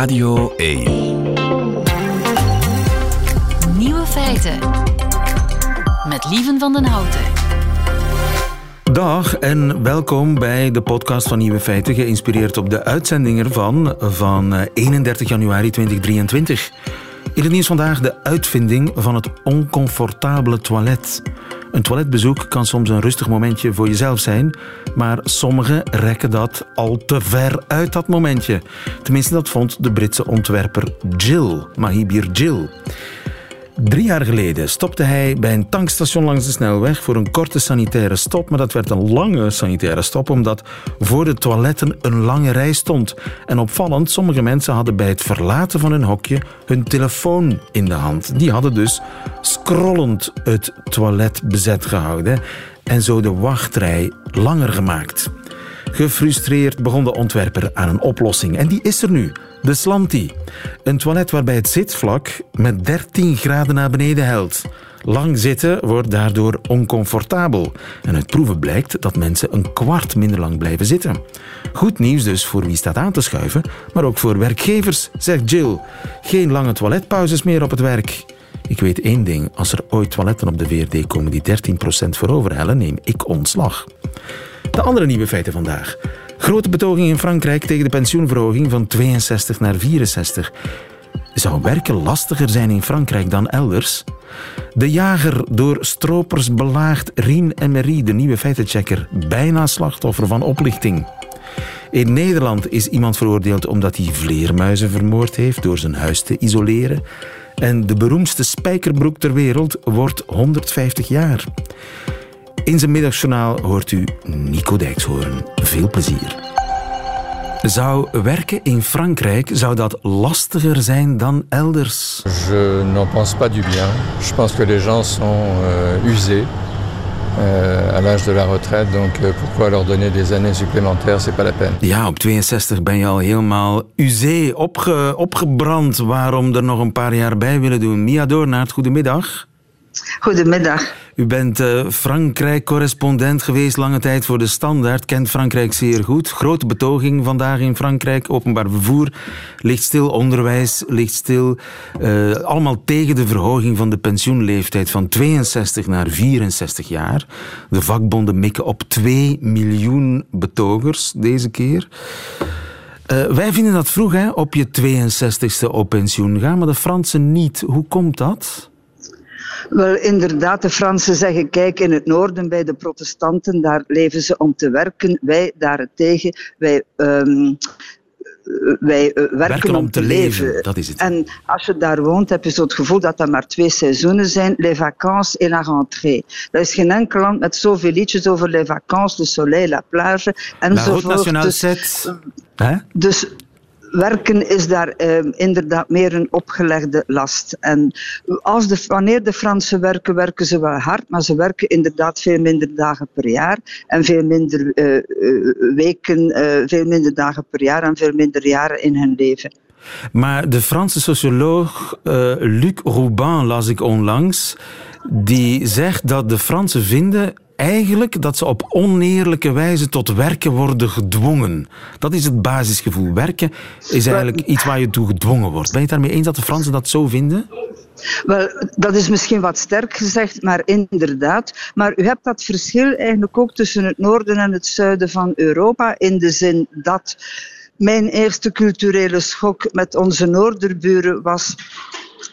Radio 1. Nieuwe feiten. Met Lieven van den Houten. Dag en welkom bij de podcast van Nieuwe Feiten, geïnspireerd op de uitzending ervan van 31 eh, januari 2023. In het nieuws vandaag de uitvinding van het oncomfortabele toilet. Een toiletbezoek kan soms een rustig momentje voor jezelf zijn, maar sommigen rekken dat al te ver uit dat momentje. Tenminste, dat vond de Britse ontwerper Jill, Mahibir Jill. Drie jaar geleden stopte hij bij een tankstation langs de snelweg voor een korte sanitaire stop, maar dat werd een lange sanitaire stop omdat voor de toiletten een lange rij stond. En opvallend, sommige mensen hadden bij het verlaten van hun hokje hun telefoon in de hand. Die hadden dus scrollend het toilet bezet gehouden en zo de wachtrij langer gemaakt. Gefrustreerd begon de ontwerper aan een oplossing en die is er nu. De Slanti. Een toilet waarbij het zitvlak met 13 graden naar beneden helt. Lang zitten wordt daardoor oncomfortabel. En uit proeven blijkt dat mensen een kwart minder lang blijven zitten. Goed nieuws dus voor wie staat aan te schuiven, maar ook voor werkgevers, zegt Jill. Geen lange toiletpauzes meer op het werk. Ik weet één ding, als er ooit toiletten op de VRD komen die 13% vooroverhellen, neem ik ontslag. De andere nieuwe feiten vandaag. Grote betoging in Frankrijk tegen de pensioenverhoging van 62 naar 64. Zou werken lastiger zijn in Frankrijk dan elders? De jager door stropers belaagd Rien Emery, de nieuwe feitenchecker, bijna slachtoffer van oplichting. In Nederland is iemand veroordeeld omdat hij vleermuizen vermoord heeft door zijn huis te isoleren. En de beroemdste spijkerbroek ter wereld wordt 150 jaar. In zijn middagjournaal hoort u Nico Dijkshoorn. Veel plezier. Zou werken in Frankrijk, zou dat lastiger zijn dan elders? Je n'en pense pas du bien. Je pense que les gens sont euh, usés. Uh, à l'âge de la retraite, donc uh, pourquoi leur donner des années supplémentaires, c'est pas la peine. Ja, op 62 ben je al helemaal usé, opge, opgebrand. Waarom er nog een paar jaar bij willen doen? Mia Doornaert, goedemiddag. Goedemiddag. U bent uh, Frankrijk-correspondent geweest lange tijd voor de Standaard. Kent Frankrijk zeer goed. Grote betoging vandaag in Frankrijk. Openbaar vervoer ligt stil. Onderwijs ligt stil. Uh, allemaal tegen de verhoging van de pensioenleeftijd van 62 naar 64 jaar. De vakbonden mikken op 2 miljoen betogers deze keer. Uh, wij vinden dat vroeg, hè, op je 62ste op pensioen gaan, maar de Fransen niet. Hoe komt dat? Wel, inderdaad, de Fransen zeggen, kijk, in het noorden bij de protestanten, daar leven ze om te werken. Wij daarentegen, wij... Um, wij werken, werken, om, te leven. leven. Dat is het. En als je daar woont, heb je zo het gevoel dat er maar twee seizoenen zijn: les vacances et la rentrée. Er is geen enkel land met zoveel liedjes over les vacances, le soleil, la plage enzovoort. La Route dus, 7. Dus werken is daar eh, inderdaad meer een opgelegde last. En als de, wanneer de Fransen werken, werken ze wel hard, maar ze werken inderdaad veel minder dagen per jaar en veel minder uh, weken, uh, veel minder dagen per jaar en veel minder jaren in hun leven. Maar de Franse socioloog Luc Rouban las ik onlangs, die zegt dat de Fransen vinden eigenlijk dat ze op oneerlijke wijze tot werken worden gedwongen. Dat is het basisgevoel. Werken is eigenlijk iets waar je toe gedwongen wordt. Ben je het daarmee eens dat de Fransen dat zo vinden? Wel, dat is misschien wat sterk gezegd, maar inderdaad. Maar u hebt dat verschil eigenlijk ook tussen het noorden en het zuiden van Europa, in de zin dat mijn eerste culturele schok met onze noorderburen was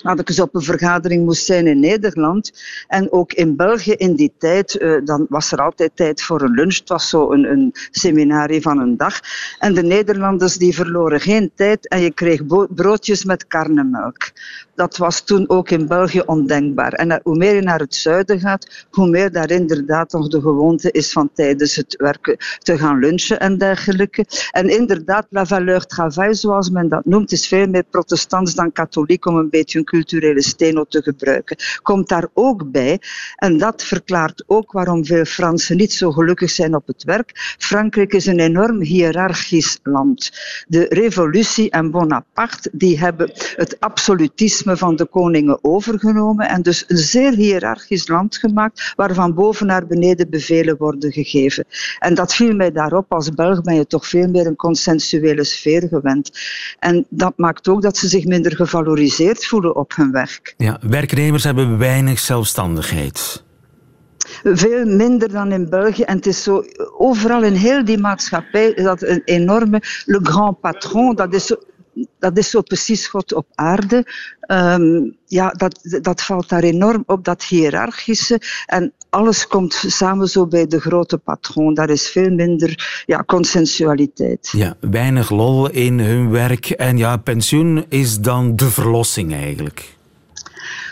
dat ik eens op een vergadering moest zijn in Nederland. En ook in België in die tijd, uh, dan was er altijd tijd voor een lunch. Het was zo een, een seminarie van een dag. En de Nederlanders die verloren geen tijd en je kreeg broodjes met karnemelk. Dat was toen ook in België ondenkbaar. En hoe meer je naar het zuiden gaat, hoe meer daar inderdaad nog de gewoonte is van tijdens het werken te gaan lunchen en dergelijke. En inderdaad, la valeur travail, zoals men dat noemt, is veel meer protestants dan katholiek om een beetje culturele steno te gebruiken. Komt daar ook bij, en dat verklaart ook waarom veel Fransen niet zo gelukkig zijn op het werk. Frankrijk is een enorm hiërarchisch land. De revolutie en Bonaparte die hebben het absolutisme van de koningen overgenomen en dus een zeer hiërarchisch land gemaakt waarvan boven naar beneden bevelen worden gegeven. En dat viel mij daarop. Als Belg ben je toch veel meer een consensuele sfeer gewend. En dat maakt ook dat ze zich minder gevaloriseerd voelen op hun werk. Ja, werknemers hebben weinig zelfstandigheid veel minder dan in België. En het is zo, overal in heel die maatschappij, dat een enorme, le grand patron, dat is zo, dat is zo precies God op aarde. Um, ja, dat, dat valt daar enorm op, dat hiërarchische. En alles komt samen zo bij de grote patroon. Daar is veel minder ja, consensualiteit. Ja, weinig lol in hun werk. En ja, pensioen is dan de verlossing eigenlijk.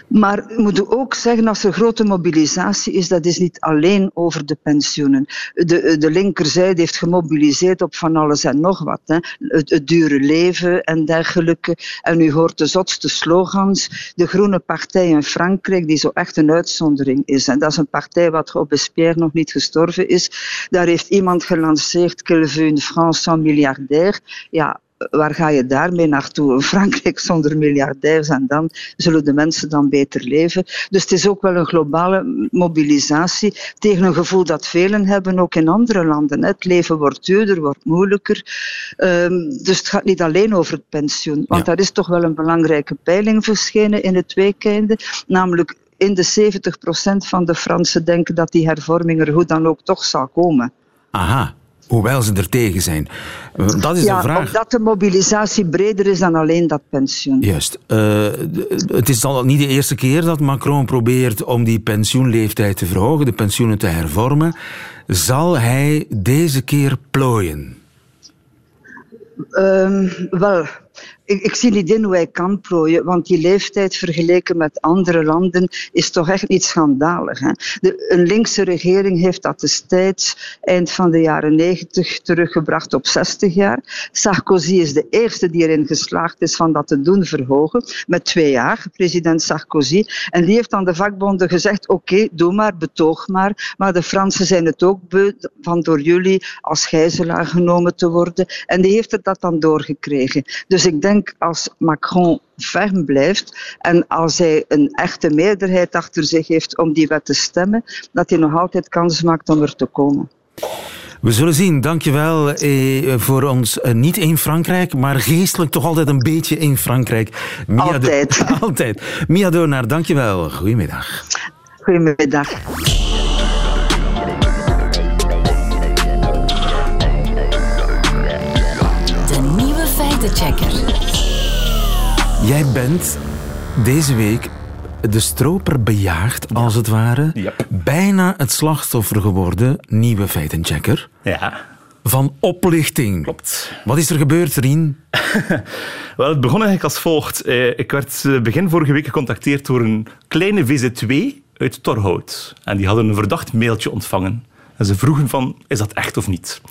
Maar we moeten ook zeggen, als er grote mobilisatie is, dat is niet alleen over de pensioenen. De, de linkerzijde heeft gemobiliseerd op van alles en nog wat. Hè. Het, dure leven en dergelijke. En u hoort de zotste slogans. De Groene Partij in Frankrijk, die zo echt een uitzondering is. En dat is een partij wat Robespierre nog niet gestorven is. Daar heeft iemand gelanceerd, une France sans milliardaire. Ja, waar ga je daarmee naartoe? Frankrijk zonder miljardairs en dan zullen de mensen dan beter leven. Dus het is ook wel een globale mobilisatie tegen een gevoel dat velen hebben, ook in andere landen. Het leven wordt duurder, wordt moeilijker. Ehm, dus het gaat niet alleen over het pensioen, want ja. daar is toch wel een belangrijke peiling verschenen in het weekende, namelijk in de 70% van de Fransen denken dat die hervorming er hoe dan ook toch zal komen. Aha, Hoewel ze er tegen zijn. Dat is ja, de vraag. Omdat de mobilisatie breder is dan alleen dat pensioen. Juist. Uh, het is al niet de eerste keer dat Macron probeert om die pensioenleeftijd te verhogen, de pensioenen te hervormen. Zal hij deze keer plooien? Um, wel, ik, ik, zie niet in hoe hij kan plooien, want die leeftijd vergeleken met andere landen is toch echt niet schandalig. Hè? De, een linkse regering heeft dat destijds, eind van de jaren 90, teruggebracht op 60 jaar. Sarkozy is de eerste die erin geslaagd is van dat te doen verhogen, met twee jaar, president Sarkozy. En die heeft aan de vakbonden gezegd, oké, doe maar, betoog maar, maar de Fransen zijn het ook beu van door jullie als gijzelaar genomen te worden. En die heeft het dat dan doorgekregen. Dus ik denk als Macron ferm blijft en als hij een echte meerderheid achter zich heeft om die wet te stemmen, dat hij nog altijd kans maakt om er te komen. We zullen zien. Dankjewel eh, voor ons eh, niet in Frankrijk, maar geestelijk toch altijd een beetje in Frankrijk. Mia altijd. Do altijd. Mia Donaar, dankjewel. Goedemiddag. Goedemiddag. Feitenchecker. Jij bent deze week de stroper bejaagd, als het ware. Yep. Bijna het slachtoffer geworden, nieuwe feitenchecker. Ja. Van oplichting. Klopt. Wat is er gebeurd, Rien? Wel, het begon eigenlijk als volgt. Eh, ik werd eh, begin vorige week gecontacteerd door een kleine VZ2 uit Torhout. En die hadden een verdacht mailtje ontvangen. En ze vroegen van, is dat echt of niet?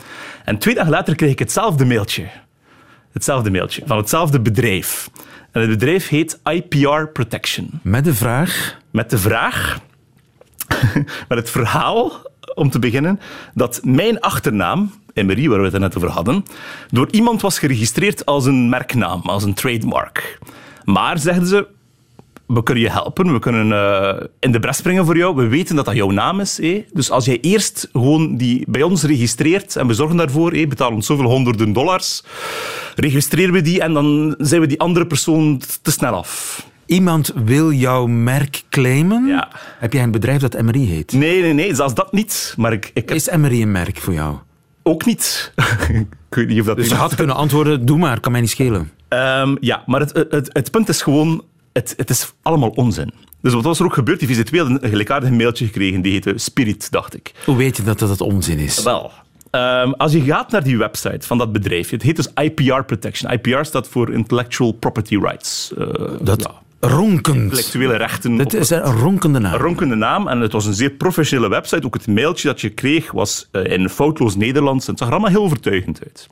En twee dagen later kreeg ik hetzelfde mailtje. Hetzelfde mailtje, van hetzelfde bedrijf. En het bedrijf heet IPR Protection. Met de vraag? Met de vraag, met het verhaal, om te beginnen, dat mijn achternaam, Emery, waar we het net over hadden, door iemand was geregistreerd als een merknaam, als een trademark. Maar, zegden ze, we kunnen je helpen, we kunnen uh, in de bres springen voor jou. We weten dat dat jouw naam is. Eh? Dus als jij eerst gewoon die bij ons registreert en we zorgen daarvoor, eh, betalen ons zoveel honderden dollars, registreren we die en dan zijn we die andere persoon te snel af. Iemand wil jouw merk claimen? Ja. Heb jij een bedrijf dat Emery heet? Nee, nee, nee, zelfs dat niet. Maar ik, ik heb... Is Emery een merk voor jou? Ook niet. ik weet niet of dat dus je had kunnen antwoorden, doe maar, kan mij niet schelen. Um, ja, maar het, het, het punt is gewoon, het, het is allemaal onzin. Dus wat was er ook gebeurd? Die VZ2 had een gelijkaardig mailtje gekregen, die heette Spirit, dacht ik. Hoe weet je dat dat onzin is? Wel, um, als je gaat naar die website van dat bedrijf, het heet dus IPR Protection. IPR staat voor Intellectual Property Rights. Uh, dat ja. ronkend. Intellectuele rechten. Dat is een ronkende naam. Een ronkende naam. En het was een zeer professionele website. Ook het mailtje dat je kreeg was uh, in foutloos Nederlands. En het zag er allemaal heel overtuigend uit.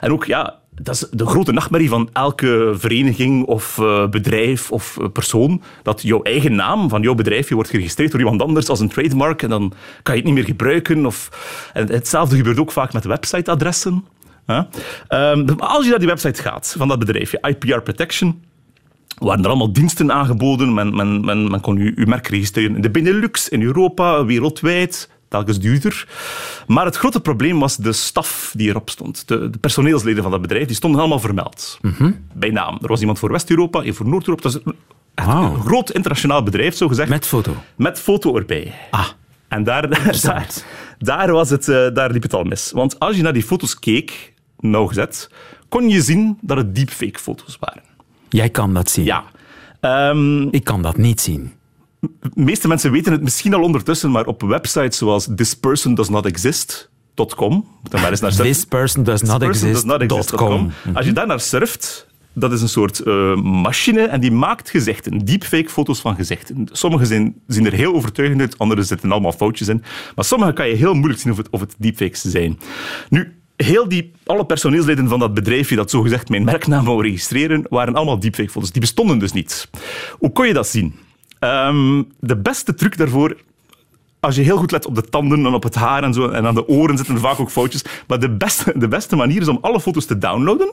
En ook, ja, dat is de grote nachtmerrie van elke vereniging of uh, bedrijf of uh, persoon. Dat jouw eigen naam van jouw bedrijfje wordt geregistreerd door iemand anders als een trademark en dan kan je het niet meer gebruiken. Of, hetzelfde gebeurt ook vaak met websiteadressen. Um, als je naar die website gaat van dat bedrijfje, IPR Protection, waren er allemaal diensten aangeboden. Men, men, men, men kon uw merk registreren in de Benelux, in Europa, wereldwijd telkens duurder. Maar het grote probleem was de staf die erop stond. De, de personeelsleden van dat bedrijf die stonden allemaal vermeld. Bij naam. Er was iemand voor West-Europa, en voor Noord-Europa. Dat is een, een groot internationaal bedrijf, zo gezegd. Met foto? Met foto erbij. Ah. En daar, daar, daar, was het, uh, daar liep het al mis. Want als je naar die foto's keek, nauwgezet, kon je zien dat het deepfake-foto's waren. Jij kan dat zien? Ja. Um, Ik kan dat niet zien de meeste mensen weten het misschien al ondertussen, maar op websites zoals thispersondoesnotexist.com, dan maar eens naar This person does not exist.com. Als je daar naar surft, dat is een soort uh, machine en die maakt gezichten, deepfake foto's van gezichten. Sommige zijn, zien er heel overtuigend uit, andere zitten allemaal foutjes in. Maar sommige kan je heel moeilijk zien of het, of het deepfakes zijn. Nu, heel die, alle personeelsleden van dat bedrijfje dat zogezegd mijn merknaam wou registreren, waren allemaal deepfake foto's. Die bestonden dus niet. Hoe kon je dat zien? Um, de beste truc daarvoor als je heel goed let op de tanden en op het haar en zo, en aan de oren zitten er vaak ook foutjes. Maar de beste, de beste manier is om alle foto's te downloaden,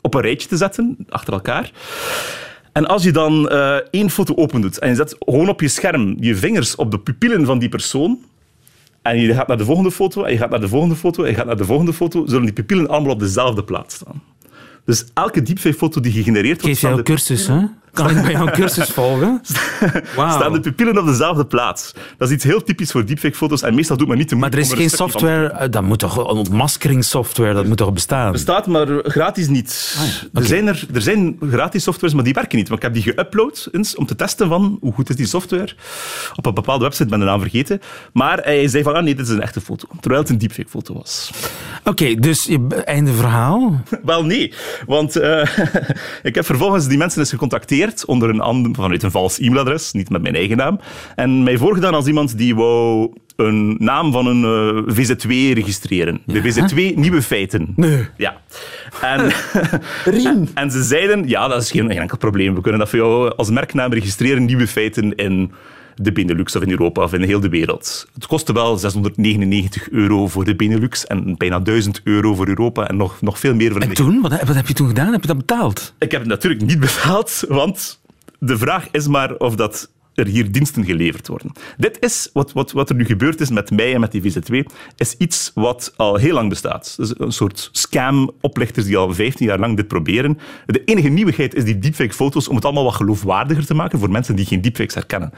op een rijtje te zetten, achter elkaar. En als je dan uh, één foto opendoet en je zet gewoon op je scherm je vingers op de pupillen van die persoon, en je gaat naar de volgende foto, en je gaat naar de volgende foto, en je gaat naar de volgende foto, zullen die pupillen allemaal op dezelfde plaats staan. Dus elke deepfake-foto die gegenereerd wordt... Geef jou cursus, hè? Kan ik bij jou een cursus volgen? Wow. Staan de pupillen op dezelfde plaats. Dat is iets heel typisch voor deepfake-foto's en meestal doet men niet te Maar er is geen software... Dat moet toch... Een ontmaskeringssoftware, dat moet toch bestaan? Bestaat, maar gratis niet. Ah, er, zijn er, er zijn gratis softwares, maar die werken niet. Want ik heb die geüpload eens om te testen van hoe goed is die software. Op een bepaalde website, ben de naam vergeten. Maar hij zei van, ah nee, dit is een echte foto. Terwijl het een deepfake-foto was. Oké, okay, dus je, einde verhaal? Wel, nee. Want uh, ik heb vervolgens die mensen eens gecontacteerd onder een ander, vanuit een vals e-mailadres, niet met mijn eigen naam. En mij voorgedaan als iemand die wou een naam van een uh, VZ2 registreren. Ja. De VZ2 Nieuwe Feiten. Nee. Ja. En, en, en, ze zeiden, ja, dat is geen, geen enkel probleem. We kunnen dat voor jou als merknaam registreren, Nieuwe Feiten in de Benelux of in Europa of in heel de wereld. Het kostte wel 699 euro voor de Benelux en bijna 1000 euro voor Europa en nog, nog veel meer voor de En toen? Wat, wat heb je toen gedaan? Heb je dat betaald? Ik heb het natuurlijk niet betaald, want de vraag is maar of dat er hier diensten geleverd worden. Dit is wat, wat, wat er nu gebeurd is met mij en met die VZ2, is iets wat al heel lang bestaat. Dus een soort scam-oplichters die al 15 jaar lang dit proberen. De enige nieuwigheid is die deepfake-foto's om het allemaal wat geloofwaardiger te maken voor mensen die geen deepfakes herkennen.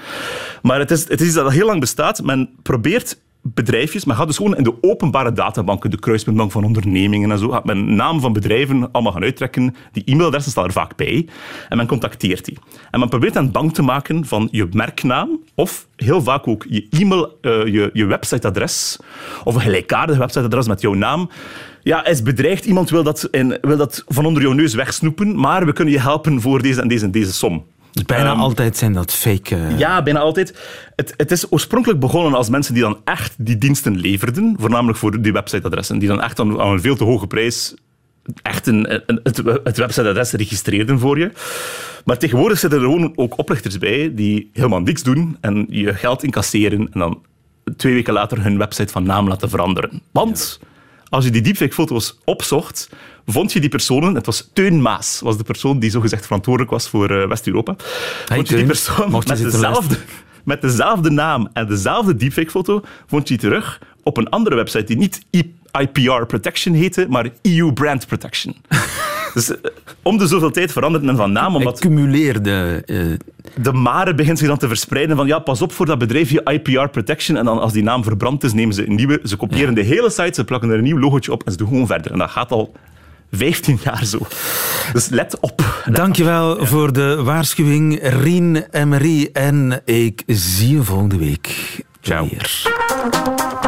Maar het is, het is iets dat al heel lang bestaat. Men probeert bedrijfjes, maar gaat dus gewoon in de openbare databanken, de kruispuntbank van ondernemingen en zo, gaat men naam van bedrijven allemaal gaan uittrekken. Die e-mailadressen staan er vaak bij. En men contacteert die. En men probeert dan bang te maken van je merknaam of heel vaak ook je e-mail, uh, je, je websiteadres of een gelijkaardig websiteadres met jouw naam. Ja, is bedreigd. Iemand wil dat, in, wil dat van onder jouw neus wegsnoepen, maar we kunnen je helpen voor deze en deze en deze som. Dus bijna um, altijd zijn dat fake... Uh... Ja, bijna altijd. Het, het, is oorspronkelijk begonnen als mensen die dan echt die diensten leverden, voornamelijk voor die websiteadressen, die dan echt aan, aan een veel te hoge prijs echt een, een, het, het websiteadres registreerden voor je. Maar tegenwoordig zitten er gewoon ook oplichters bij die helemaal niks doen en je geld incasseren en dan twee weken later hun website van naam laten veranderen. Want... Als je die deepfake-foto's opzocht, vond je die personen... Het was Teun Maas, was de persoon die zogezegd verantwoordelijk was voor uh, West-Europa. Hey, vond je die persoon met dezelfde, met dezelfde naam en dezelfde deepfake-foto, vond je terug op een andere website die niet IPR Protection heette, maar EU Brand Protection. Dus om de zoveel tijd verandert men van naam. Omdat cumuleerde. Uh... De mare begint zich dan te verspreiden van ja, pas op voor dat bedrijfje IPR Protection. En dan als die naam verbrand is, nemen ze een nieuwe. Ze kopiëren ja. de hele site, ze plakken er een nieuw logootje op en ze doen gewoon verder. En dat gaat al 15 jaar zo. Dus let op. Dankjewel ja. voor de waarschuwing, Rien en Marie. En ik zie je volgende week. Ciao. Weer.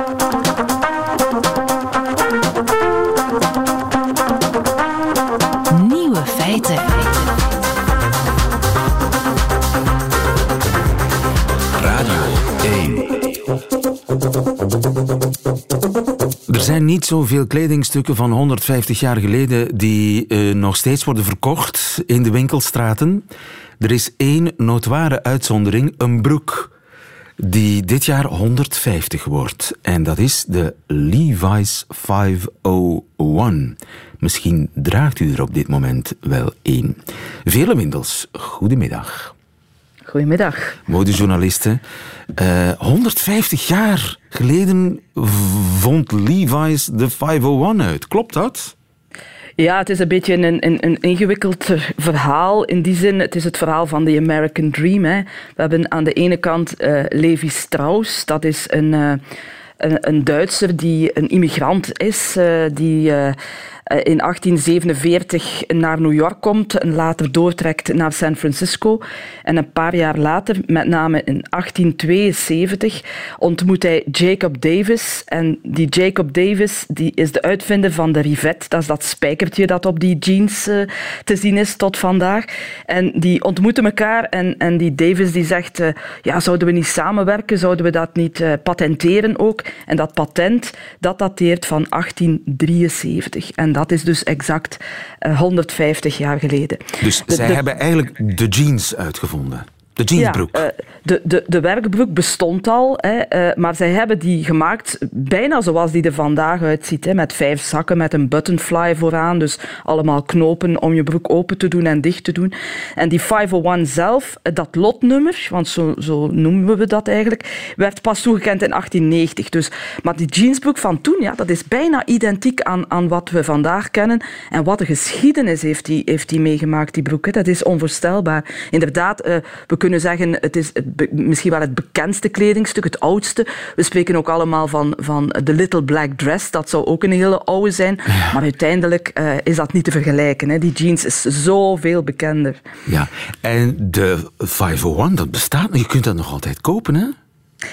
Zijn niet zoveel kledingstukken van 150 jaar geleden die uh, nog steeds worden verkocht in de winkelstraten. Er is één notoire uitzondering, een broek die dit jaar 150 wordt. En dat is de Levi's 501. Misschien draagt u er op dit moment wel één. Vele Windels, goedemiddag. Goedemiddag. Modejournalisten. Uh, eh, 150 jaar geleden vond Levi's de 501 uit. Klopt dat? Ja, het is een beetje een, een, een ingewikkeld verhaal. In die zin, het is het verhaal van de American Dream. Hè. We hebben aan de ene kant uh, Levi Strauss. Dat is een, uh, een, een, Duitser die een immigrant is, uh, die eh, in 1847 naar New York komt en later doortrekt naar San Francisco. En een paar jaar later, met name in 1872, ontmoet hij Jacob Davis. En die Jacob Davis die is de uitvinder van de rivet. Dat is dat spijkertje dat op die jeans uh, te zien is tot vandaag. En die ontmoeten elkaar en, en die Davis die zegt, uh, ja, zouden we niet samenwerken? Zouden we dat niet patenteren ook? En dat patent, dat dateert van 1873. En is dus exact 150 jaar geleden. Dus zij hebben eigenlijk de jeans uitgevonden? Jeansbroek. Ja, eh, de, de, de werkbroek bestond al, hè, eh, maar zij hebben die gemaakt bijna zoals die er vandaag uitziet. Hè, met vijf zakken, met een buttonfly vooraan. Dus allemaal knopen om je broek open te doen en dicht te doen. En die 501 zelf, eh, dat lotnummer, want zo, zo noemen we dat eigenlijk, werd pas toegekend in 1890. Dus, maar die jeansbroek van toen, ja, dat is bijna identiek aan, aan wat we vandaag kennen. En wat een geschiedenis heeft die, heeft die meegemaakt, die broek. Hè. Dat is onvoorstelbaar. Inderdaad, we kunnen kunnen zeggen, het is het misschien wel het bekendste kledingstuk, het oudste. We spreken ook allemaal van, van The Little Black Dress. Dat zou ook een hele oude zijn. Maar uiteindelijk uh, is dat niet te vergelijken. Hè. Die jeans is zoveel bekender. Ja, en de 501, dat bestaat. Je kunt dat nog altijd kopen, hè?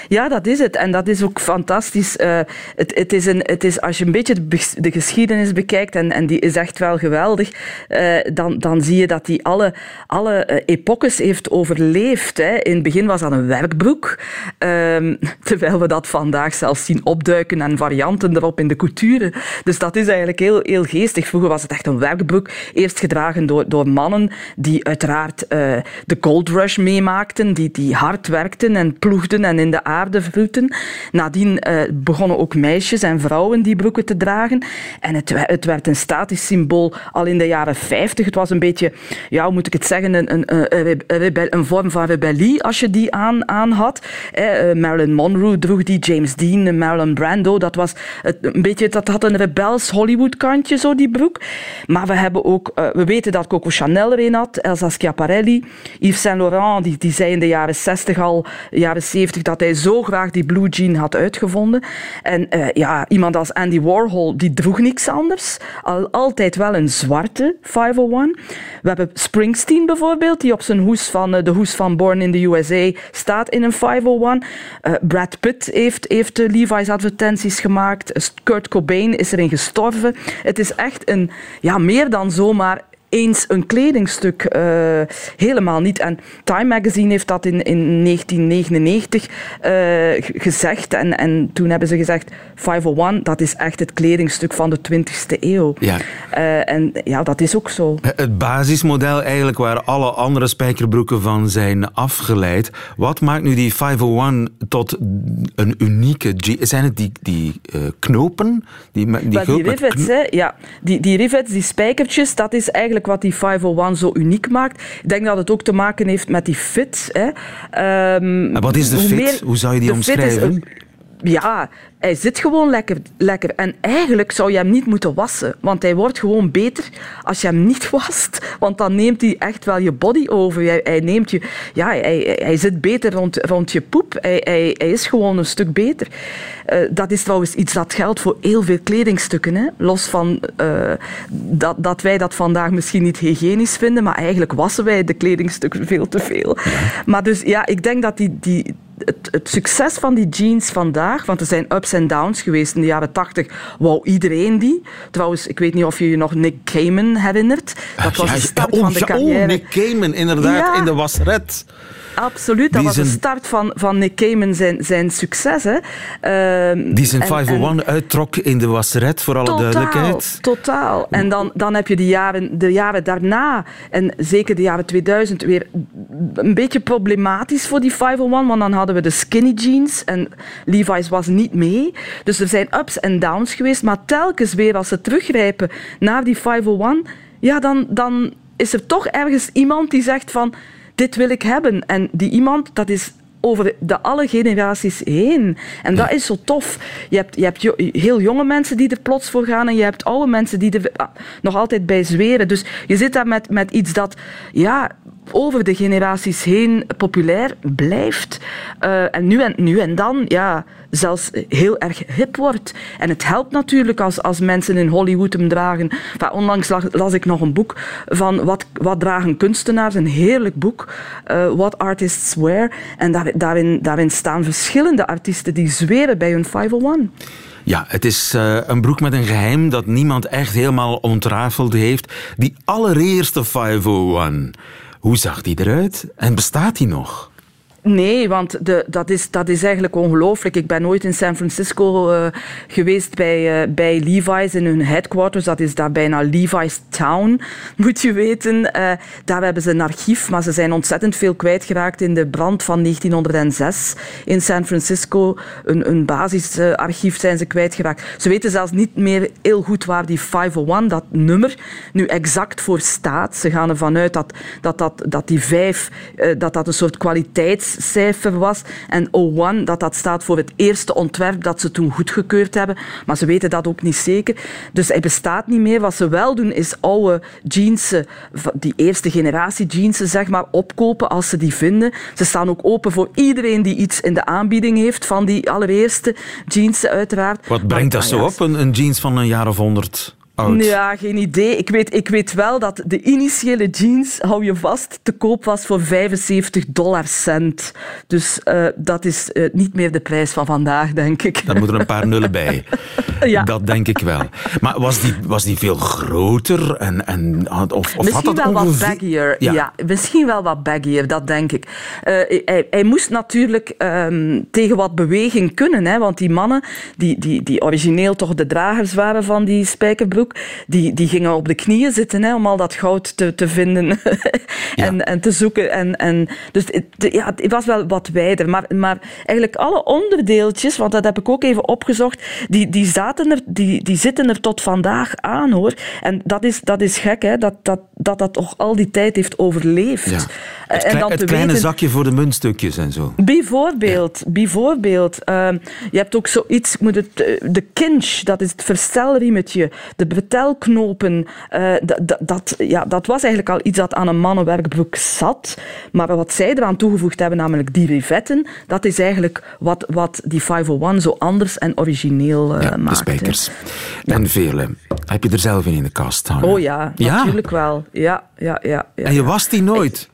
Ja, dat is het. En dat is ook fantastisch. Uh, het, het, is een, het is, als je een beetje de, geschiedenis bekijkt, en, en die is echt wel geweldig, uh, dan, dan zie je dat die alle, alle uh, epoches heeft overleefd. Hè. In het begin was dat een werkbroek, ehm, terwijl we dat vandaag zelfs zien opduiken en varianten erop in de couture. Dus dat is eigenlijk heel, heel geestig. Vroeger was het echt een werkbroek, eerst gedragen door, door mannen die uiteraard de gold rush meemaakten, die, die hard werkten en ploegden en in de. Nadien uh, begonnen ook meisjes en vrouwen die broeken te dragen. En het, het, werd een statisch symbool al in de jaren 50. Het was een beetje, ja, hoe moet ik het zeggen, een, een, een, een vorm van rebellie als je die aan, aan had. Eh, Marilyn Monroe droeg die, James Dean, Marilyn Brando. Dat, was een beetje, dat had een rebels Hollywood-kantje, zo die broek. Maar we, hebben ook, uh, we weten dat Coco Chanel er een had, Elsa Schiaparelli, Yves Saint Laurent, die, die zei in de jaren 60 al, jaren 70, dat hij zo graag die blue jean had uitgevonden. En uh, ja, iemand als Andy Warhol, die droeg niks anders. Al, altijd wel een zwarte 501. We hebben Springsteen bijvoorbeeld, die op zijn hoes van uh, de hoes van Born in the USA staat in een 501. Uh, eh, Brad Pitt heeft, heeft Levi's advertenties gemaakt. Kurt Cobain is erin gestorven. Het is echt een, ja, meer dan zomaar eens een kledingstuk. Uh, helemaal niet. En Time Magazine heeft dat in, in 1999 uh, eh, gezegd. En, en toen hebben ze gezegd: 501, dat is echt het kledingstuk van de 20e eeuw. Ja. Uh, en ja, dat is ook zo. Het basismodel eigenlijk waar alle andere spijkerbroeken van zijn afgeleid. Wat maakt nu die 501 tot een unieke. Zijn het die, die knopen? Die, die, die rivets, hè? Ja. Die, die rivets, die spijkertjes, dat is eigenlijk wat die 501 zo uniek maakt. Ik denk dat het ook te maken heeft met die fit. Hè. Um, wat is de fit? Hoe zou je die omschrijven? ja, hij zit gewoon lekker, lekker. En eigenlijk zou je hem niet moeten wassen. Want hij wordt gewoon beter als je hem niet wast. Want dan neemt hij echt wel je body over. Hij, hij neemt je, ja, hij, hij zit beter rond, rond je poep. Hij, hij, hij is gewoon een stuk beter. Uh, dat is trouwens iets dat geldt voor heel veel kledingstukken. Hè? Los van uh, dat, dat wij dat vandaag misschien niet hygiënisch vinden. Maar eigenlijk wassen wij de kledingstukken veel te veel. Maar dus ja, ik denk dat die, die, het het, het succes van die jeans vandaag, want er zijn ups en downs geweest in de jaren tachtig, wou iedereen die. Trouwens, ik weet niet of je je nog Nick Cayman herinnert. Dat was de start oh, van de ja, carrière. Oh, Nick Cayman, inderdaad, in de wasret. Absoluut, dat was de start van, van Nick Cayman zijn, zijn succes. Hè. Ehm, Die zijn en- 501 uittrok in de wasret, voor alle Totaal, duidelijkheid. totaal. En dan, dan heb je de jaren, de jaren daarna, en zeker de jaren 2000, weer een beetje problematisch voor die 501, want dan hadden we de skinny jeans en Levi's was niet mee. Dus er zijn ups en downs geweest, maar telkens weer als ze teruggrijpen naar die 501, ja, dan, dan is er toch ergens iemand die zegt van, dit wil ik hebben. En die iemand, dat is over de alle generaties heen. En dat is zo tof. Je hebt, je hebt heel jonge mensen die er plots voor gaan en je hebt oude mensen die er ah, nog altijd bij zweren. Dus je zit daar met, met iets dat ja, over de generaties heen populair blijft. Eh, en, nu en nu en dan ja, zelfs heel erg hip wordt. En het helpt natuurlijk als, als mensen in Hollywood hem dragen. Onlangs las, las ik nog een boek van wat, wat dragen kunstenaars, een heerlijk boek, eh, What Artists Wear. En daar, daarin, daarin staan verschillende artiesten die zweren bij hun 501. Ja, het is eh, een broek met een geheim dat niemand echt helemaal ontrafeld heeft. Die allereerste 501. Hoe zag die eruit? En bestaat die nog? Nee, want de, dat, is, dat is eigenlijk ongelooflijk. Ik ben ooit in San Francisco eh, geweest bij, eh, bij Levi's in hun headquarters. Dat is daar bijna Levi's Town, moet je weten. Eh, daar hebben ze een archief, maar ze zijn ontzettend veel kwijtgeraakt in de brand van 1906 in San Francisco. Een, een basisarchief zijn ze kwijtgeraakt. Ze weten zelfs niet meer heel goed waar die 501, dat nummer, nu exact voor staat. Ze gaan ervan uit dat, dat, dat, dat die 5 eh, dat dat een soort kwaliteitscijfer was. En 01, dat dat staat voor het eerste ontwerp dat ze toen goedgekeurd hebben. Maar ze weten dat ook niet zeker. Dus hij bestaat niet meer. Wat ze wel doen, is oude jeansen, van die eerste generatie jeansen, zeg maar, opkopen als ze die vinden. Ze staan ook open voor iedereen die iets in de aanbieding heeft van die allereerste jeansen, uiteraard. Wat brengt dat zo ja, op, een, een jeans van een jaar of honderd oud? ja, geen idee. Ik weet, ik weet wel dat de initiële jeans, hou je vast, te koop was voor 75 dollar cent. Dus eh, dat is eh, niet meer de prijs van vandaag, denk ik. Daar moeten er een paar nullen bij. Ja. Dat denk ik wel. Maar was die, was die veel groter? En, en, had- of, of had Misschien dat wel wat baggier. Ja. Ja. misschien wel wat baggier, dat denk ik. Eh, hij, hij moest natuurlijk ehm, tegen wat beweging kunnen. Hè, want die mannen, die, die, die origineel toch de dragers waren van die spijkerbroek, die, die gingen op de knieën zitten hè, om al dat goud te, te vinden en, en te zoeken. En, en, dus het, ja, het was wel wat wijder. Maar, maar eigenlijk alle onderdeeltjes, want dat heb ik ook even opgezocht, die, die, zaten er, die, die zitten er tot vandaag aan hoor. En dat is, dat is gek, hè, dat, dat, dat dat toch al die tijd heeft overleefd. Ja. Het, en dan het kleine weten- zakje voor de muntstukjes en zo. Bijvoorbeeld, bijvoorbeeld. ehm, je hebt ook zoiets, moet het, eh, de kinch, dat is het verstelriemetje, de betelknopen. eh, dat, ja, dat was eigenlijk al iets dat aan een mannenwerkbroek zat. Maar wat zij eraan toegevoegd hebben, namelijk die rivetten, dat is eigenlijk wat, wat die 501 zo anders en origineel eh Ja, de maakt. spijkers. En vele. Heb je er zelf in in de kast hangen? Oh ja, Ja? natuurlijk wel. Ja, ja, ja. ja. En je was die nooit?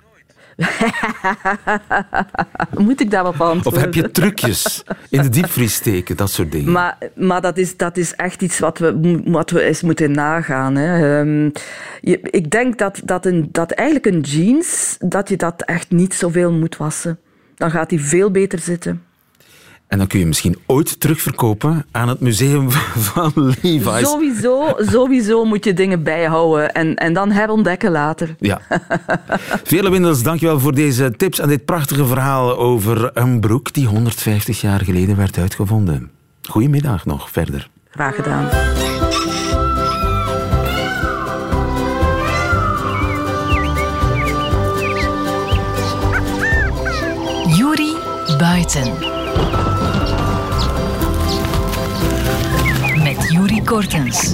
Moet ik daarop Of antwoorden? heb je trucjes in de diepvries steken, dat soort dingen? Maar, maar dat, is, dat is echt iets wat we, wat we eens moeten nagaan. Hè. Ehm, je, ik denk dat, dat, een, dat eigenlijk een jeans, dat je dat echt niet zoveel moet wassen. Dan gaat die veel beter zitten. En dan kun je misschien ooit terugverkopen aan het museum van Levi's. Sowieso, sowieso moet je dingen bijhouden en, en dan herontdekken later. Ja. Vele Windels, dankjewel voor deze tips en dit prachtige verhaal over een broek die 150 jaar geleden werd uitgevonden. Goedemiddag nog verder. Graag gedaan. Juri Buiten. Kortens.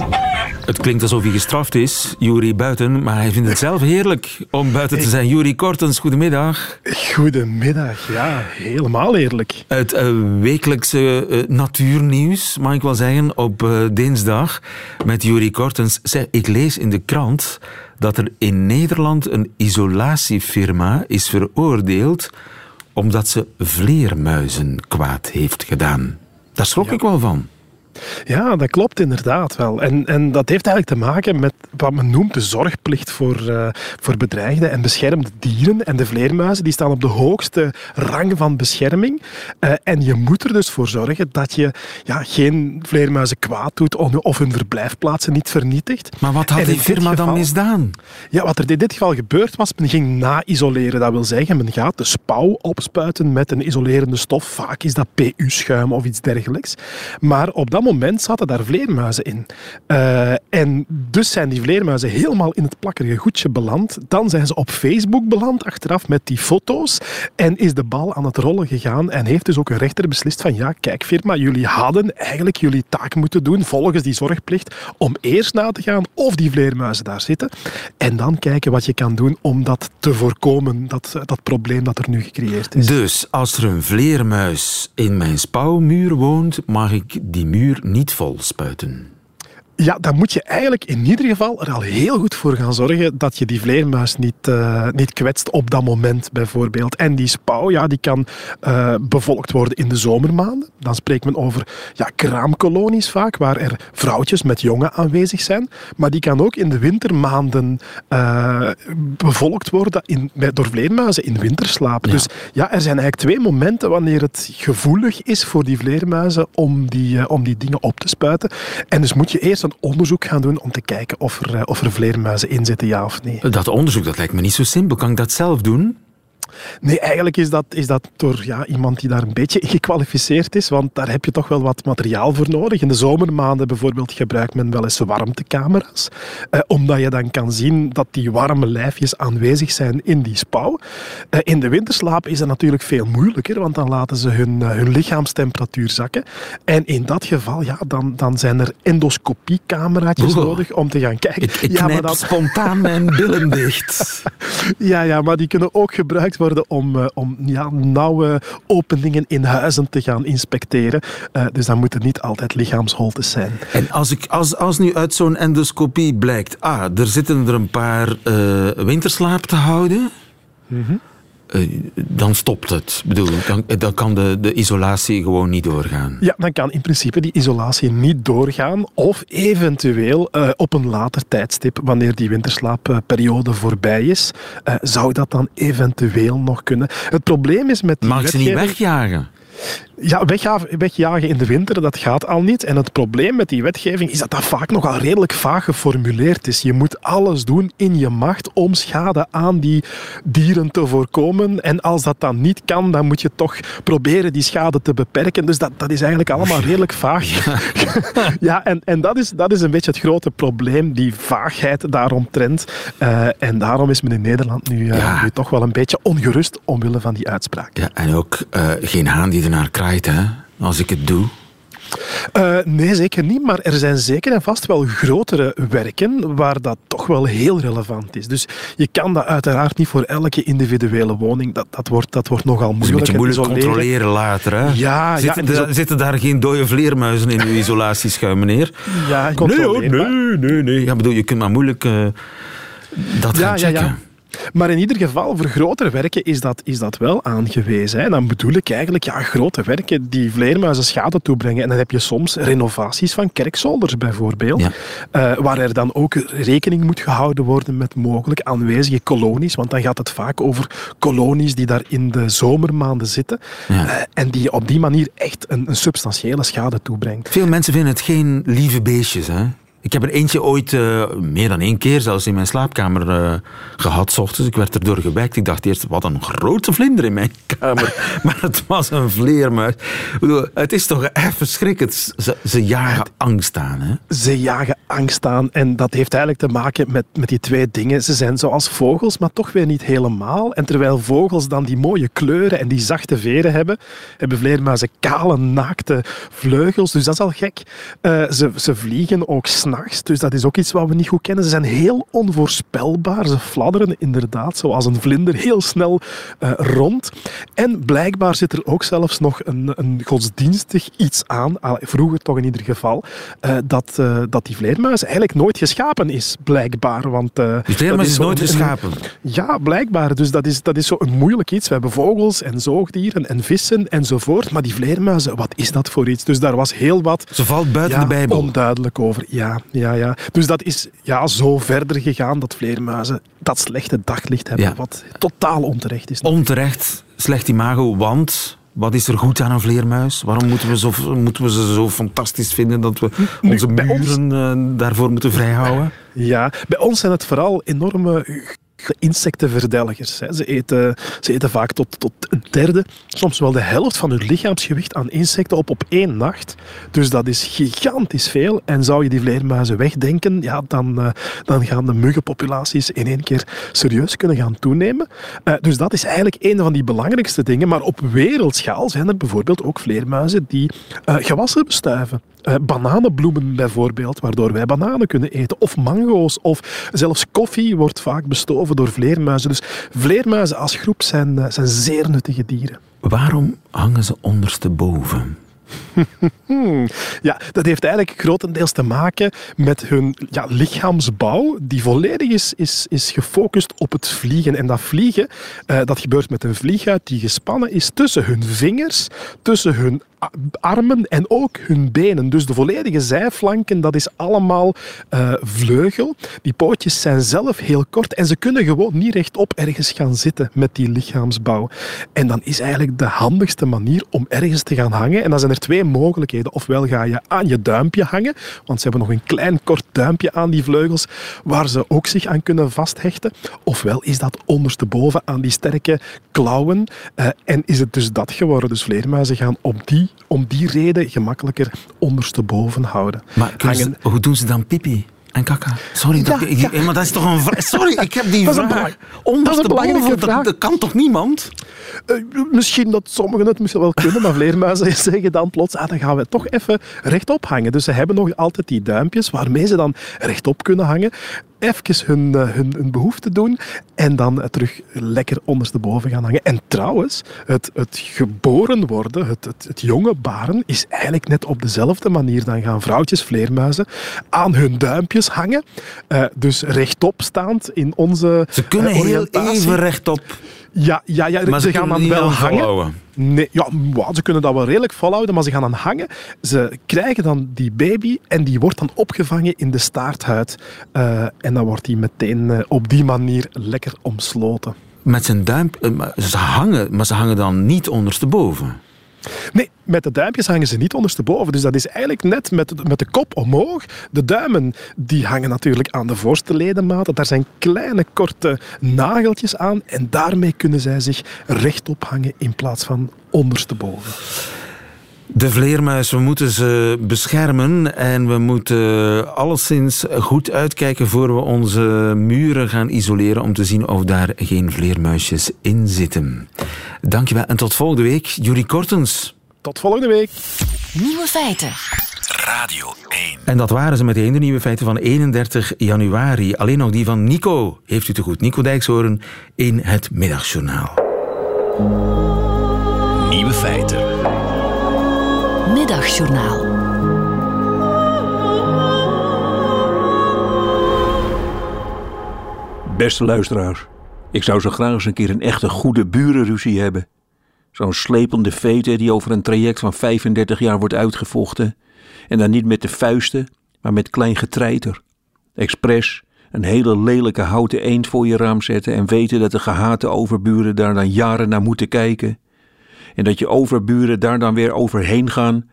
Het klinkt alsof hij gestraft is, Juri Buiten, maar hij vindt het zelf heerlijk om buiten te zijn. Juri Kortens, goedemiddag. Goedemiddag, ja, helemaal eerlijk. Het eh, wekelijkse eh, natuurnieuws, mag ik wel zeggen, op eh, dinsdag met Juri Kortens. Zeg, ik lees in de krant dat er in Nederland een isolatiefirma is veroordeeld omdat ze vleermuizen kwaad heeft gedaan. Daar schrok ik wel van. Ja, dat klopt inderdaad wel. En, en dat heeft eigenlijk te maken met wat men noemt de zorgplicht voor, uh, voor bedreigde en beschermde dieren. En de vleermuizen die staan op de hoogste rang van bescherming. Uh, en je moet er dus voor zorgen dat je ja, geen vleermuizen kwaad doet of hun verblijfplaatsen niet vernietigt. Maar wat had die firma geval, dan misdaan? Ja, wat er in dit geval gebeurd was, men ging na-isoleren. Dat wil zeggen, men gaat de spouw opspuiten met een isolerende stof. Vaak is dat PU-schuim of iets dergelijks. Maar op dat moment zaten daar vleermuizen in. Uh, en dus zijn die vleermuizen helemaal in het plakkerige goedje beland. Dan zijn ze op Facebook beland, achteraf met die foto's. En is de bal aan het rollen gegaan. En heeft dus ook een rechter beslist van ja, kijk firma, jullie hadden eigenlijk jullie taak moeten doen volgens die zorgplicht om eerst na te gaan of die vleermuizen daar zitten. En dan kijken wat je kan doen om dat te voorkomen, dat, dat probleem dat er nu gecreëerd is. Dus als er een vleermuis in mijn spouwmuur woont, mag ik die muur niet vol spuiten. Ja, dan moet je eigenlijk in ieder geval er al heel goed voor gaan zorgen dat je die vleermuis niet, uh, niet kwetst op dat moment bijvoorbeeld. En die spouw, ja, die kan uh, bevolkt worden in de zomermaanden. Dan spreekt men over ja, kraamkolonies vaak, waar er vrouwtjes met jongen aanwezig zijn. Maar die kan ook in de wintermaanden uh, bevolkt worden in, door vleermuizen in winterslaap. Ja. Dus ja, er zijn eigenlijk twee momenten wanneer het gevoelig is voor die vleermuizen om die, om die dingen op te spuiten. En dus moet je eerst onderzoek gaan doen om te kijken of er, of er vleermuizen in zitten, ja of nee. Dat onderzoek dat lijkt me niet zo simpel. Kan ik dat zelf doen? Nee, eigenlijk is dat, is dat door ja, iemand die daar een beetje gekwalificeerd is, want daar heb je toch wel wat materiaal voor nodig. In de zomermaanden bijvoorbeeld gebruikt men wel eens warmtecamera's, eh, omdat je dan kan zien dat die warme lijfjes aanwezig zijn in die spouw. Eh, in de winterslaap is dat natuurlijk veel moeilijker, want dan laten ze hun, uh, hun lichaamstemperatuur zakken. En in dat geval, ja, dan, dan zijn er endoscopiecameraatjes nodig om te gaan kijken. Ik, ik ja, maar dat... spontaan mijn billen dicht. ja, ja, maar die kunnen ook gebruikt worden om, uh, om ja, nauwe openingen in huizen te gaan inspecteren. Uh, dus dan moeten niet altijd lichaamsholtes zijn. En als, ik, als, als nu uit zo'n endoscopie blijkt, ah, er zitten er een paar uh, winterslaap te houden... Mm -hmm. Dan stopt het. Bedoel, dan, dan kan de, de isolatie gewoon niet doorgaan. Ja, dan kan in principe die isolatie niet doorgaan. Of eventueel uh, op een later tijdstip, wanneer die winterslaapperiode voorbij is, uh, zou dat dan eventueel nog kunnen. Het probleem is met die Mag ze niet wegjagen? Ja, wegjagen in de winter, dat gaat al niet. En het probleem met die wetgeving is dat dat vaak nogal redelijk vaag geformuleerd is. Je moet alles doen in je macht om schade aan die dieren te voorkomen. En als dat dan niet kan, dan moet je toch proberen die schade te beperken. Dus dat, dat is eigenlijk allemaal redelijk vaag. ja, en, en dat, is, dat is een beetje het grote probleem, die vaagheid daaromtrent. Uh, en daarom is men in Nederland nu, uh, ja. nu toch wel een beetje ongerust omwille van die uitspraak. Ja, en ook uh, geen haan die ernaar krijgt, hè, als ik het doe. Uh, nee, zeker niet. Maar er zijn zeker en vast wel grotere werken waar dat toch wel heel relevant is. Dus je kan dat uiteraard niet voor elke individuele woning. Dat, dat, wordt, dat wordt nogal moeilijk. Dus moeilijk controleren later. Hè? Ja, zitten, ja, zitten daar geen dode vleermuizen in uw isolatieschuim, meneer? Ja, nee, hoor, nee, nee, nee. Ja, bedoel, je kunt maar moeilijk uh, dat ja, gaan checken. Ja. Maar in ieder geval, voor grotere werken is dat, is dat wel aangewezen. Hè. Dan bedoel ik eigenlijk ja, grote werken die vleermuizen schade toebrengen. En dan heb je soms renovaties van kerkzolders bijvoorbeeld, ja. uh, waar er dan ook rekening moet gehouden worden met mogelijk aanwezige kolonies. Want dan gaat het vaak over kolonies die daar in de zomermaanden zitten ja. uh, en die op die manier echt een, een substantiële schade toebrengt. Veel mensen vinden het geen lieve beestjes, hè? Ik heb er eentje ooit, uh, meer dan één keer zelfs, in mijn slaapkamer uh, gehad. S ochtends. Ik werd erdoor gewekt. Ik dacht eerst, wat een grote vlinder in mijn kamer. maar het was een vleermuis. Bedoel, het is toch echt verschrikkend. Ze, ze jagen angst aan. Hè? Ze jagen angst aan. En dat heeft eigenlijk te maken met, met die twee dingen. Ze zijn zoals vogels, maar toch weer niet helemaal. En terwijl vogels dan die mooie kleuren en die zachte veren hebben, hebben vleermuizen kale, naakte vleugels. Dus dat is al gek. Uh, ze, ze vliegen ook s'nachts s'nachts. Dus dat is ook iets wat we niet goed kennen. Ze zijn heel onvoorspelbaar. Ze fladderen inderdaad, zoals een vlinder, heel snel uh, rond. En blijkbaar zit er ook zelfs nog een, een godsdienstig iets aan, vroeger toch in ieder geval, uh, dat, uh, dat die vleermuis eigenlijk nooit geschapen is, blijkbaar. Want, die vleermuis is, is nooit geschapen? ja, blijkbaar. Dus dat is, dat is zo een moeilijk iets. We hebben vogels en zoogdieren en vissen enzovoort. Maar die vleermuizen, wat is dat voor iets? Dus daar was heel wat... Ze valt buiten de Bijbel. onduidelijk over. Ja, ja, ja. Dus dat is ja, zo verder gegaan dat vleermuizen dat slechte daglicht hebben, wat totaal onterecht is. Onterecht, slecht imago, want wat is er goed aan een vleermuis? Waarom moeten we, zo, moeten we ze zo fantastisch vinden dat we onze muren uh, daarvoor moeten vrijhouden? Ja, bij ons zijn het vooral enorme insectenverdelgers. Ze eten, ze eten vaak tot, tot een derde, soms wel de helft van hun lichaamsgewicht aan insecten op op één nacht. Dus dat is gigantisch veel. En zou je die vleermuizen wegdenken, ja, dan, uh, dan gaan de muggenpopulaties in één keer serieus kunnen gaan toenemen. Uh, dus dat is eigenlijk een van die belangrijkste dingen. Maar op wereldschaal zijn er bijvoorbeeld ook vleermuizen die uh, gewassen bestuiven. Bananenbloemen bijvoorbeeld, waardoor wij bananen kunnen eten. Of mango's, of zelfs koffie wordt vaak bestoven door vleermuizen. Dus vleermuizen als groep zijn, uh, zijn zeer nuttige dieren. Waarom hangen ze ondersteboven? ja, dat heeft eigenlijk grotendeels te maken met hun ja, lichaamsbouw, die volledig is, is, is gefocust op het vliegen. En dat vliegen, uh, dat gebeurt met een vlieghuid die gespannen is tussen hun vingers, tussen hun armen en ook hun benen. Dus de volledige zijflanken, dat is allemaal uh, vleugel. Die pootjes zijn zelf heel kort en ze kunnen gewoon niet rechtop ergens gaan zitten met die lichaamsbouw. En dan is eigenlijk de handigste manier om ergens te gaan hangen. En dan zijn er twee mogelijkheden. Ofwel ga je aan je duimpje hangen, want ze hebben nog een klein kort duimpje aan die vleugels waar ze ook zich aan kunnen vasthechten. Ofwel is dat ondersteboven aan die sterke klauwen. Uh, en is het dus dat geworden. Dus vleermuizen gaan op die om die reden gemakkelijker ondersteboven houden. Maar ze, hoe doen ze dan pipi? En kaka. Sorry, dat, ja. maar dat is toch een vraag. Sorry, ik heb die dat vraag. dat is een belangrijke vraag. Dat, kan toch niemand? Uh, misschien dat sommigen het misschien wel kunnen, maar vleermuizen zeggen dan plots, ah, dan gaan we toch even rechtop hangen. Dus ze hebben nog altijd die duimpjes waarmee ze dan rechtop kunnen hangen even hun, uh, hun, hun behoefte doen en dan terug lekker ondersteboven gaan hangen. En trouwens, het, het geboren worden, het, het, het, jonge baren, is eigenlijk net op dezelfde manier. Dan gaan vrouwtjes, vleermuizen, aan hun duimpjes hangen. Uh, dus rechtop staand in onze Ze kunnen uh, heel even rechtop. Ja, ja, ja maar ze, ze gaan dan wel hangen. Volhouden. Nee, ja, ze kunnen dat wel redelijk volhouden, maar ze gaan dan hangen. Ze krijgen dan die baby en die wordt dan opgevangen in de staarthuid. Uh, en dan wordt die meteen uh, op die manier lekker omsloten. Met zijn duim... Uh, ze hangen, maar ze hangen dan niet ondersteboven? Nee, met de duimpjes hangen ze niet ondersteboven. Dus dat is eigenlijk net met, met de kop omhoog. De duimen die hangen natuurlijk aan de voorste ledematen. Daar zijn kleine korte nageltjes aan. En daarmee kunnen zij zich rechtop hangen in plaats van ondersteboven. De vleermuis, we moeten ze beschermen en we moeten alleszins goed uitkijken voor we onze muren gaan isoleren om te zien of daar geen vleermuisjes in zitten. Dankjewel en tot volgende week. Jurie Kortens. Tot volgende week. Nieuwe feiten. Radio 1. En dat waren ze meteen de nieuwe feiten van 31 januari. Alleen nog die van Nico. Heeft u te goed. Nico Dijkshoorn in het Middagjournaal. Nieuwe feiten. Middagjournaal. Beste luisteraars, ik zou zo graag eens een keer een echte goede burenruzie hebben. Zo'n slepende vete die over een traject van 35 jaar wordt uitgevochten. En dan niet met de vuisten, maar met klein getreiter. Expres een hele lelijke houten eend voor je raam zetten en weten dat de gehate overburen daar dan jaren naar moeten kijken. En dat je overburen daar dan weer overheen gaan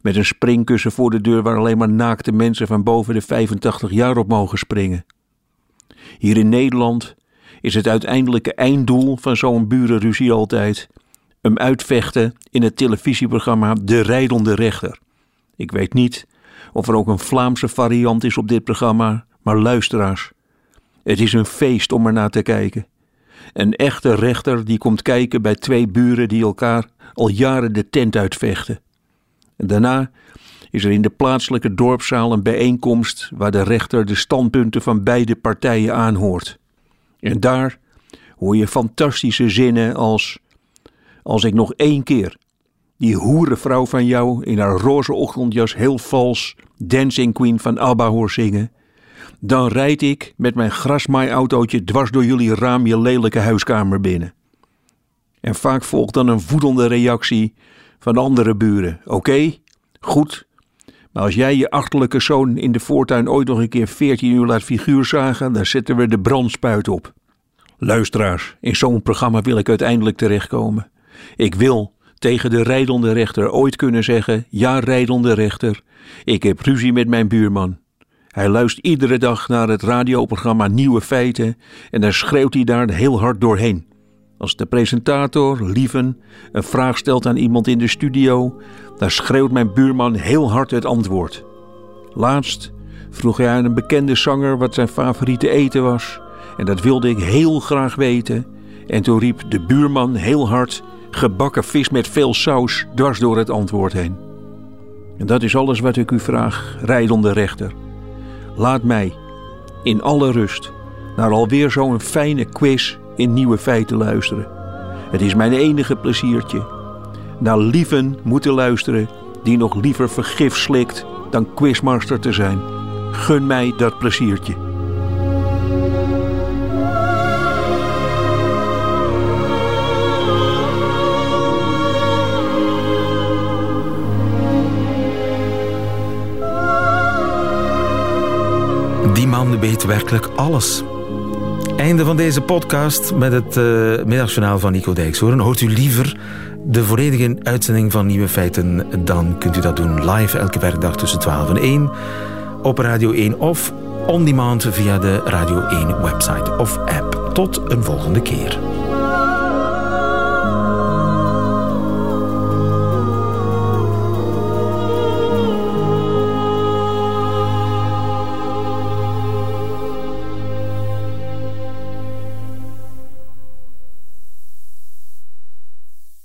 met een springkussen voor de deur waar alleen maar naakte mensen van boven de 85 jaar op mogen springen. Hier in Nederland is het uiteindelijke einddoel van zo'n burenruzie altijd hem uitvechten in het televisieprogramma De Rijdende Rechter. Ik weet niet of er ook een Vlaamse variant is op dit programma, maar luisteraars, het is een feest om er naar te kijken. Een echte rechter die komt kijken bij twee buren die elkaar al jaren de tent uitvechten. En daarna is er in de plaatselijke dorpszaal een bijeenkomst waar de rechter de standpunten van beide partijen aanhoort. En daar hoor je fantastische zinnen als: Als ik nog één keer die hoerenvrouw van jou in haar roze ochtendjas heel vals Dancing Queen van ABBA hoor zingen, dan rijd ik met mijn grasmaaiautootje dwars door jullie raam je lelijke huiskamer binnen. En vaak volgt dan een voedende reactie van andere buren. Oké, goed, maar als jij je achterlijke zoon in de voortuin ooit nog een keer 14 uur laat figuur zagen, dan zetten we de brandspuit op. Luisteraars, in zo'n programma wil ik uiteindelijk terechtkomen. Ik wil tegen de rijdende rechter ooit kunnen zeggen: Ja, rijdende rechter, ik heb ruzie met mijn buurman. Hij luistert iedere dag naar het radioprogramma Nieuwe Feiten en dan schreeuwt hij daar heel hard doorheen. Als de presentator, Lieven, een vraag stelt aan iemand in de studio, dan schreeuwt mijn buurman heel hard het antwoord. Laatst vroeg hij aan een bekende zanger wat zijn favoriete eten was, en dat wilde ik heel graag weten. En toen riep de buurman heel hard: gebakken vis met veel saus dwars door het antwoord heen. En dat is alles wat ik u vraag, rijdende rechter. Laat mij, in alle rust, naar alweer zo'n fijne quiz in nieuwe feiten luisteren. Het is mijn enige pleziertje. Naar lieven moeten luisteren die nog liever vergif slikt dan quizmaster te zijn. Gun mij dat pleziertje. Weet werkelijk alles. Einde van deze podcast met het uh, middagjournaal van Nico Dijkshoorn. Hoort u liever de volledige uitzending van Nieuwe Feiten, dan kunt u dat doen live elke werkdag tussen 12 en 1 op Radio 1 of on demand via de Radio 1 website of app. Tot een volgende keer.